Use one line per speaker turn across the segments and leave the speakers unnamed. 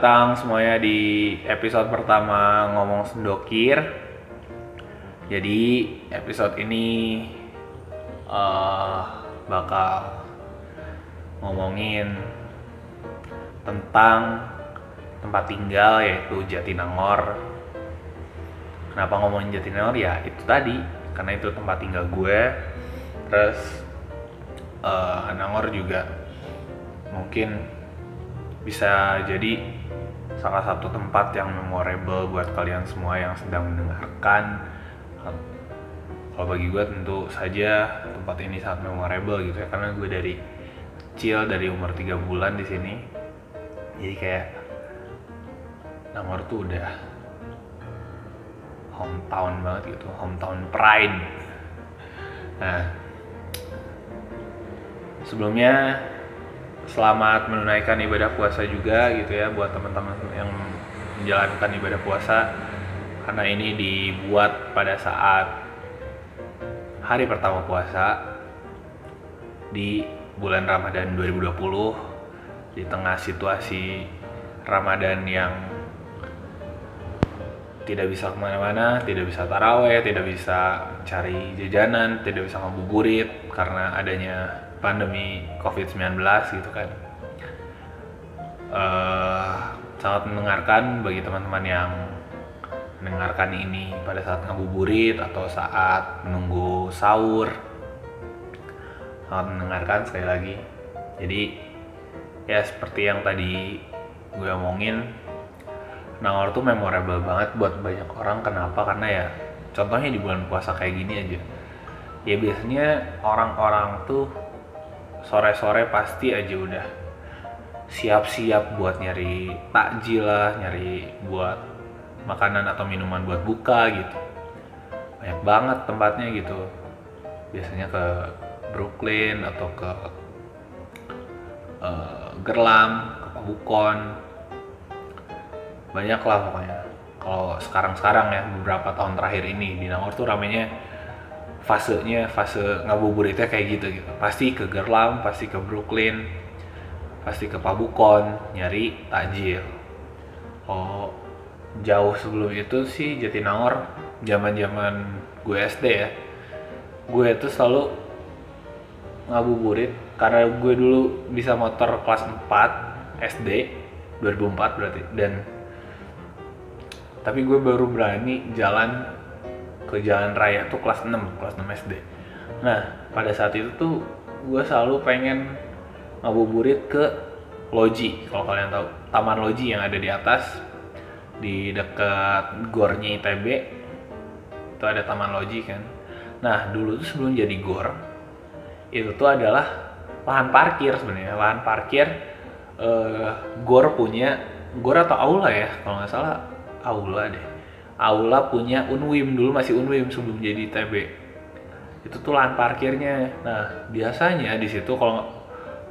datang semuanya di episode pertama ngomong sendokir. Jadi episode ini eh, bakal ngomongin tentang tempat tinggal yaitu Jatinangor. Kenapa ngomongin Jatinangor ya itu tadi karena itu tempat tinggal gue. Terus eh, Nangor juga mungkin bisa jadi salah satu tempat yang memorable buat kalian semua yang sedang mendengarkan. Kalau bagi gue tentu saja tempat ini sangat memorable gitu ya karena gue dari kecil dari umur 3 bulan di sini. Jadi kayak Nangor tuh udah hometown banget gitu, hometown pride. Nah, sebelumnya selamat menunaikan ibadah puasa juga gitu ya buat teman-teman yang menjalankan ibadah puasa karena ini dibuat pada saat hari pertama puasa di bulan Ramadan 2020 di tengah situasi Ramadan yang tidak bisa ke mana-mana, tidak bisa taraweh, tidak bisa cari jajanan, tidak bisa ngabuburit karena adanya pandemi COVID-19 gitu kan. Uh, sangat mendengarkan bagi teman-teman yang mendengarkan ini pada saat ngabuburit atau saat menunggu sahur. Sangat mendengarkan sekali lagi. Jadi ya seperti yang tadi gue omongin Nangor tuh memorable banget buat banyak orang kenapa karena ya contohnya di bulan puasa kayak gini aja ya biasanya orang-orang tuh sore-sore pasti aja udah siap-siap buat nyari takjil lah, nyari buat makanan atau minuman buat buka gitu. Banyak banget tempatnya gitu. Biasanya ke Brooklyn atau ke uh, Gerlam, ke Pabukon. Banyak lah pokoknya. Kalau sekarang-sekarang ya beberapa tahun terakhir ini di Nangor tuh ramenya fasenya fase ngabuburitnya kayak gitu gitu. Pasti ke Gerlam pasti ke Brooklyn pasti ke Pabukon nyari takjil. Oh jauh sebelum itu sih Jatinangor zaman zaman gue SD ya. Gue itu selalu ngabuburit karena gue dulu bisa motor kelas 4 SD 2004 berarti dan tapi gue baru berani jalan ke jalan raya tuh kelas 6 kelas 6 SD nah pada saat itu tuh gue selalu pengen ngabuburit ke Loji kalau kalian tahu. Taman Loji yang ada di atas di dekat gornya ITB itu ada taman Loji kan. Nah dulu tuh sebelum jadi gor itu tuh adalah lahan parkir sebenarnya. Lahan parkir eh, gor punya gor atau aula ya kalau nggak salah aula deh aula punya Unwim dulu masih Unwim sebelum jadi TB itu tuh lahan parkirnya. Nah biasanya di situ kalau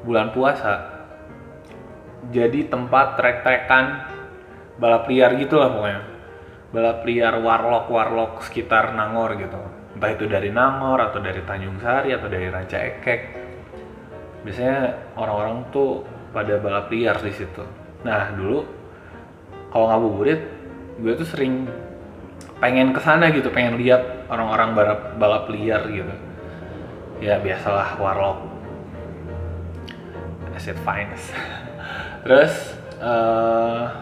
bulan puasa jadi tempat trek-trekan balap liar gitu lah pokoknya. Balap liar warlock warlock sekitar Nangor gitu. Entah itu dari Nangor atau dari Tanjung Sari atau dari Ranca Ekek. Biasanya orang-orang tuh pada balap liar di situ. Nah dulu kalau ngabuburit gue tuh sering pengen ke sana gitu pengen lihat orang-orang balap balap liar gitu. Ya biasalah warlock. Asset finance terus uh,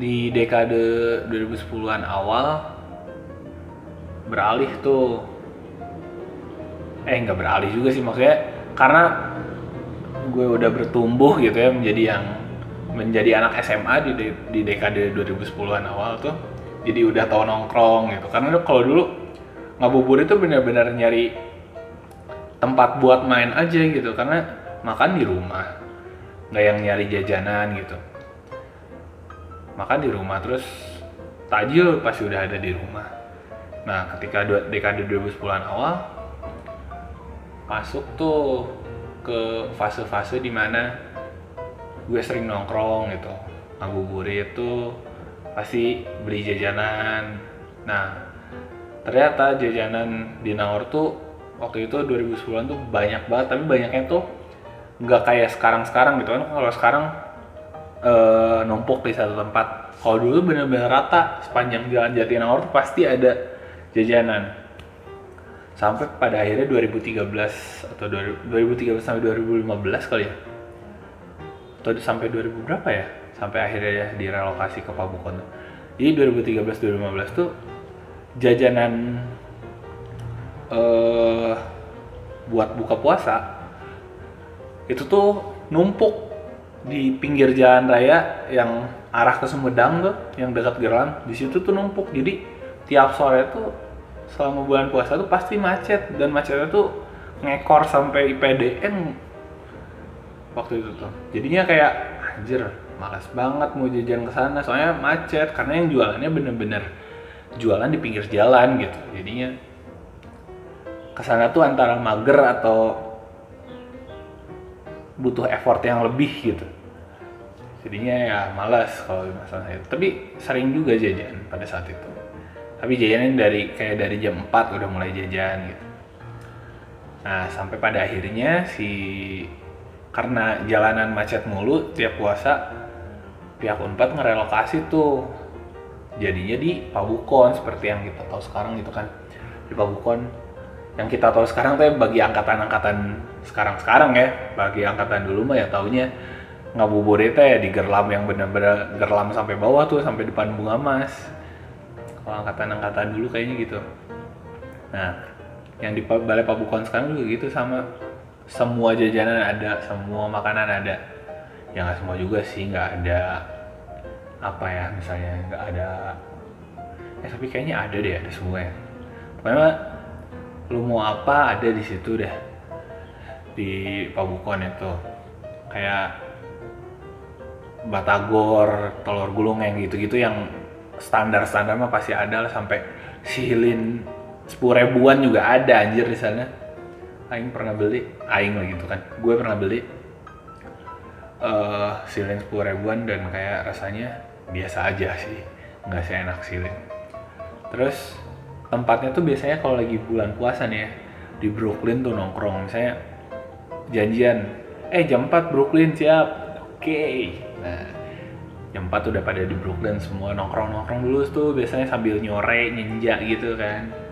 di dekade 2010-an awal beralih tuh. Eh nggak beralih juga sih maksudnya karena gue udah bertumbuh gitu ya menjadi yang menjadi anak SMA di di dekade 2010-an awal tuh jadi udah tau nongkrong gitu. Karena kalau dulu ngabubur itu benar-benar nyari tempat buat main aja gitu. Karena makan di rumah nggak yang nyari jajanan gitu. Makan di rumah terus tajil pasti udah ada di rumah. Nah ketika dekade 2010-an awal masuk tuh ke fase-fase di mana gue sering nongkrong gitu. Ngabuburit itu pasti beli jajanan. Nah ternyata jajanan di Nangor tuh waktu itu 2010 tuh banyak banget tapi banyaknya tuh nggak kayak sekarang-sekarang gitu kan. Kalau sekarang eh, numpuk di satu tempat. Kalau dulu bener-bener rata. Sepanjang jalan Jatinangor tuh pasti ada jajanan. Sampai pada akhirnya 2013 atau 2013 sampai 2015 kali ya atau sampai 2000 berapa ya? Sampai akhirnya ya direlokasi ke Pabukon jadi 2013 2015 tuh jajanan eh buat buka puasa itu tuh numpuk di pinggir jalan raya yang arah ke Sumedang tuh yang dekat Gerlam di situ tuh numpuk. Jadi tiap sore tuh selama bulan puasa tuh pasti macet. Dan macetnya tuh ngekor sampai IPDN waktu itu tuh. Jadinya kayak anjir malas banget mau jajan ke sana soalnya macet karena yang jualannya bener-bener jualan di pinggir jalan gitu. Jadinya ke sana tuh antara mager atau butuh effort yang lebih gitu. Jadinya ya malas kalau masalah itu. Tapi sering juga jajan pada saat itu. Tapi jajannya dari kayak dari jam 4 udah mulai jajan gitu. Nah sampai pada akhirnya si karena jalanan macet mulu tiap puasa pihak Unpad ngerelokasi tuh. Jadinya di Pabukon seperti yang kita tahu sekarang gitu kan. Di Pabukon. Yang kita tahu sekarang tuh ya bagi angkatan-angkatan sekarang-sekarang ya bagi angkatan dulu mah ya taunya ngabuburit ya di gerlam yang bener-bener gerlam sampai bawah tuh sampai depan bunga mas. Kalau angkatan-angkatan dulu kayaknya gitu. Nah yang di balai pabukon sekarang juga gitu sama semua jajanan ada semua makanan ada. Ya nggak semua juga sih nggak ada apa ya misalnya nggak ada. Ya tapi kayaknya ada deh ada semua ya. Pokoknya lu mau apa ada di situ deh. Di Pabukon itu. Kayak batagor telur gulung yang gitu-gitu yang standar-standar mah pasti ada lah sampai silin sepuluh ribuan juga ada anjir di sana Aing pernah beli Aing lah gitu kan. Gue pernah beli eh silin sepuluh ribuan dan kayak rasanya biasa aja sih. Nggak seenak silin. Terus tempatnya tuh biasanya kalau lagi bulan puasa nih ya di Brooklyn tuh nongkrong. Misalnya janjian eh jam 4 Brooklyn siap. Oke. Nah jam 4 udah pada di Brooklyn semua nongkrong-nongkrong dulu. Tuh biasanya sambil nyore ninja gitu kan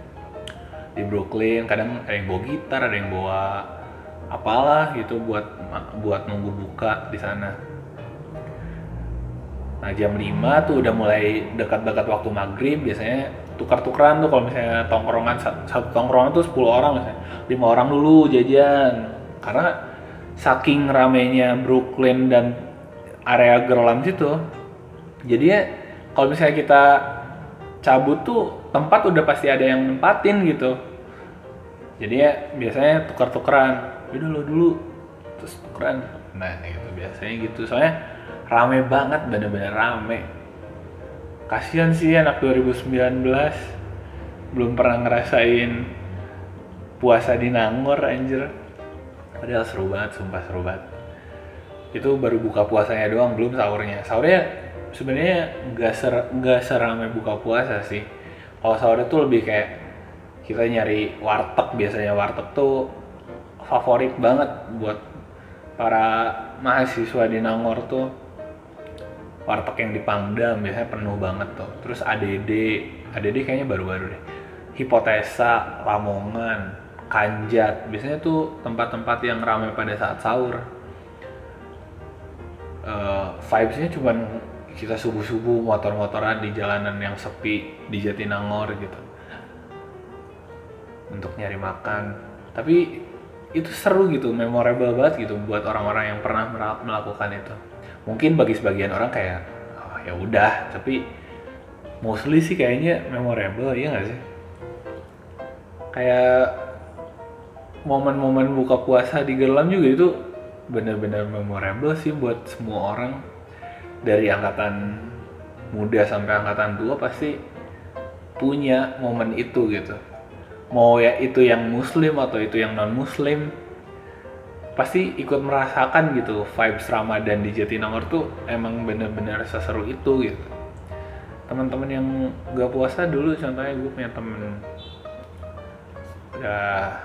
di Brooklyn kadang ada yang bawa gitar ada yang bawa apalah gitu buat buat nunggu buka di sana. Nah jam 5 tuh udah mulai dekat-dekat waktu maghrib biasanya tukar-tukeran tuh kalau misalnya tongkrongan satu, tongkrongan tuh 10 orang misalnya lima orang dulu jajan. Karena saking ramenya Brooklyn dan area Gerlam situ jadinya kalau misalnya kita cabut tuh tempat udah pasti ada yang nempatin gitu. Jadi ya biasanya tukar-tukeran udah lo dulu terus tukeran. Nah gitu biasanya gitu. Soalnya rame banget bener-bener rame. Kasihan sih anak 2019 belum pernah ngerasain puasa di Nangor anjir. Padahal seru banget sumpah seru banget. Itu baru buka puasanya doang belum sahurnya. Sahurnya sebenarnya nggak ser nggak serame buka puasa sih. Kalau sahurnya tuh lebih kayak kita nyari warteg biasanya warteg tuh favorit banget buat para mahasiswa di Nangor tuh. Warteg yang di Pangdam biasanya penuh banget tuh. Terus ADD ADD kayaknya baru-baru deh. Hipotesa Lamongan Kanjat biasanya tuh tempat-tempat yang ramai pada saat sahur. Eh, vibesnya cuman kita subuh-subuh motor-motoran di jalanan yang sepi di Jatinangor gitu. Untuk nyari makan. Tapi itu seru gitu memorable banget gitu buat orang-orang yang pernah melakukan itu. Mungkin bagi sebagian orang kayak oh, ya udah. Tapi mostly sih kayaknya memorable ya nggak sih? Kayak momen-momen buka puasa di Gerlam juga itu bener-bener memorable sih buat semua orang dari angkatan muda sampai angkatan tua pasti punya momen itu gitu. Mau ya itu yang muslim atau itu yang non muslim pasti ikut merasakan gitu vibes Ramadan di Jatinangor tuh emang bener-bener seseru itu gitu. Teman-teman yang gak puasa dulu contohnya gue punya temen. Udah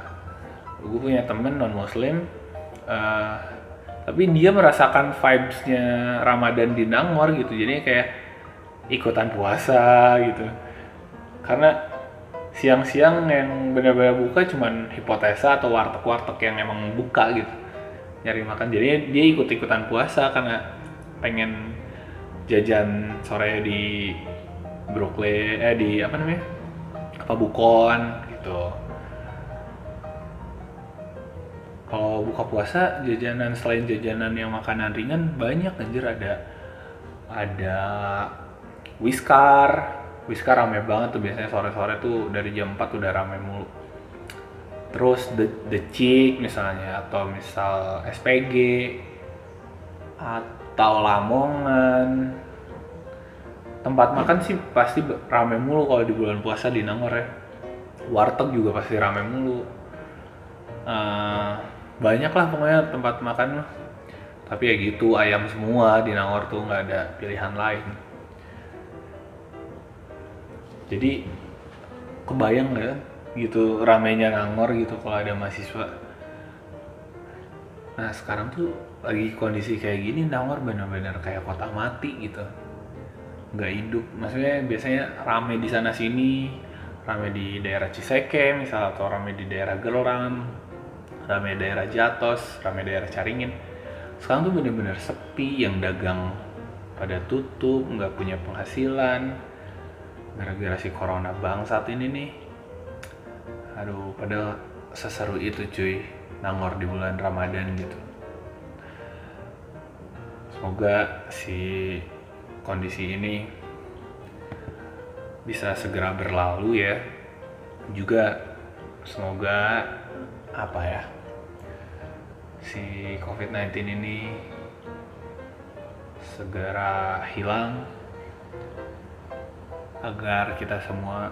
gue punya temen non muslim eh, tapi dia merasakan vibesnya Ramadan di Nangor gitu. Jadi kayak ikutan puasa gitu. Karena siang-siang yang benar-benar buka cuman hipotesa atau warteg-warteg yang emang buka gitu. Nyari makan. Jadi dia ikut-ikutan puasa karena pengen jajan sore di Brooklyn eh di apa namanya? Apa Bukon gitu kalau buka puasa jajanan selain jajanan yang makanan ringan banyak anjir. Ada ada Whiskar. Whiskar rame banget tuh biasanya sore-sore tuh dari jam 4 udah rame mulu. Terus the, the Chick misalnya atau misal SPG atau Lamongan. Tempat makan sih pasti rame mulu kalau di bulan puasa di Nangor ya. Warteg juga pasti rame mulu. Uh, banyak lah pokoknya tempat makan tapi ya gitu ayam semua di Nangor tuh nggak ada pilihan lain. Jadi kebayang nggak gitu ramenya Nangor gitu kalau ada mahasiswa? Nah sekarang tuh lagi kondisi kayak gini Nangor benar-benar kayak kota mati gitu. Nggak hidup. Maksudnya biasanya rame di sana sini rame di daerah Ciseke misal atau rame di daerah Geloram rame daerah Jatos rame daerah Caringin. Sekarang tuh bener-bener sepi yang dagang pada tutup nggak punya penghasilan. Gara-gara si corona bang saat ini nih. Aduh padahal seseru itu cuy nangor di bulan Ramadan gitu. Semoga si kondisi ini bisa segera berlalu ya. Juga semoga apa ya si COVID-19 ini segera hilang agar kita semua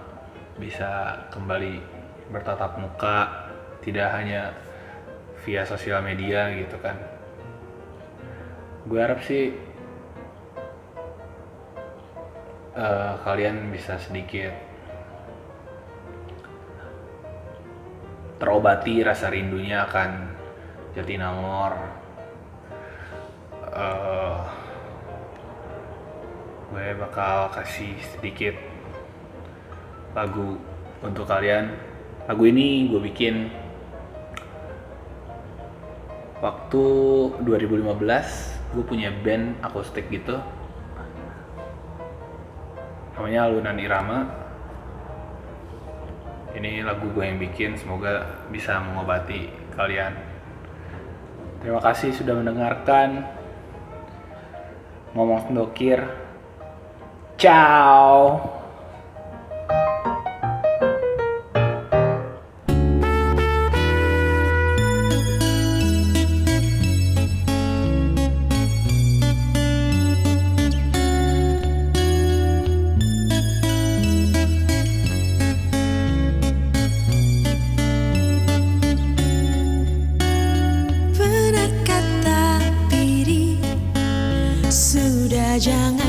bisa kembali bertatap muka tidak hanya via sosial media gitu kan. Gue harap sih uh, kalian bisa sedikit terobati rasa rindunya akan Jatinangor. Uh, gue bakal kasih sedikit lagu untuk kalian. Lagu ini gue bikin waktu 2015 gue punya band akustik gitu. Namanya alunan irama. Ini lagu gue yang bikin semoga bisa mengobati kalian terima kasih sudah mendengarkan. Ngomong sendokir. Ciao jangan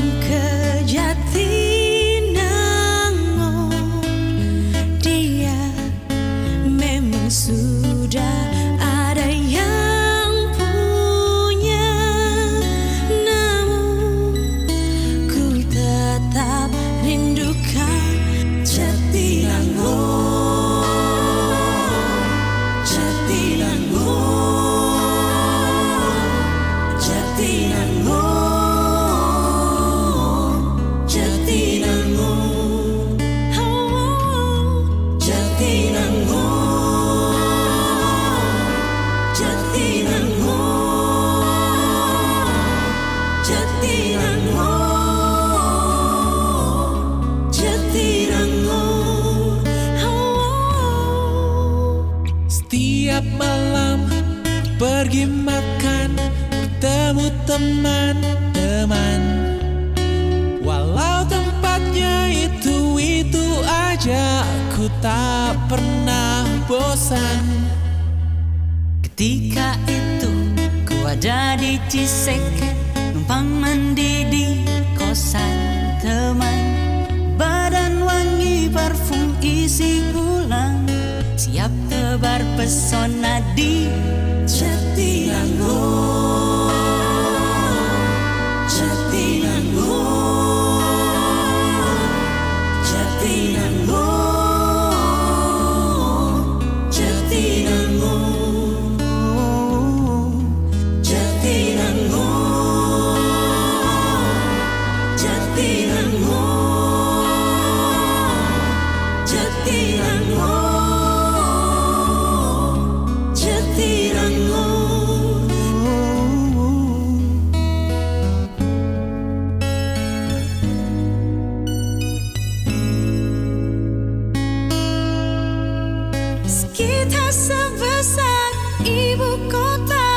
teman-teman Walau tempatnya itu-itu aja Aku tak pernah bosan.
Ketika itu ku ada di Ciseke Numpang mandi di kosan teman. Badan wangi parfum isi ulang. Siap tebar pesona di Jatinangor Jatinangmu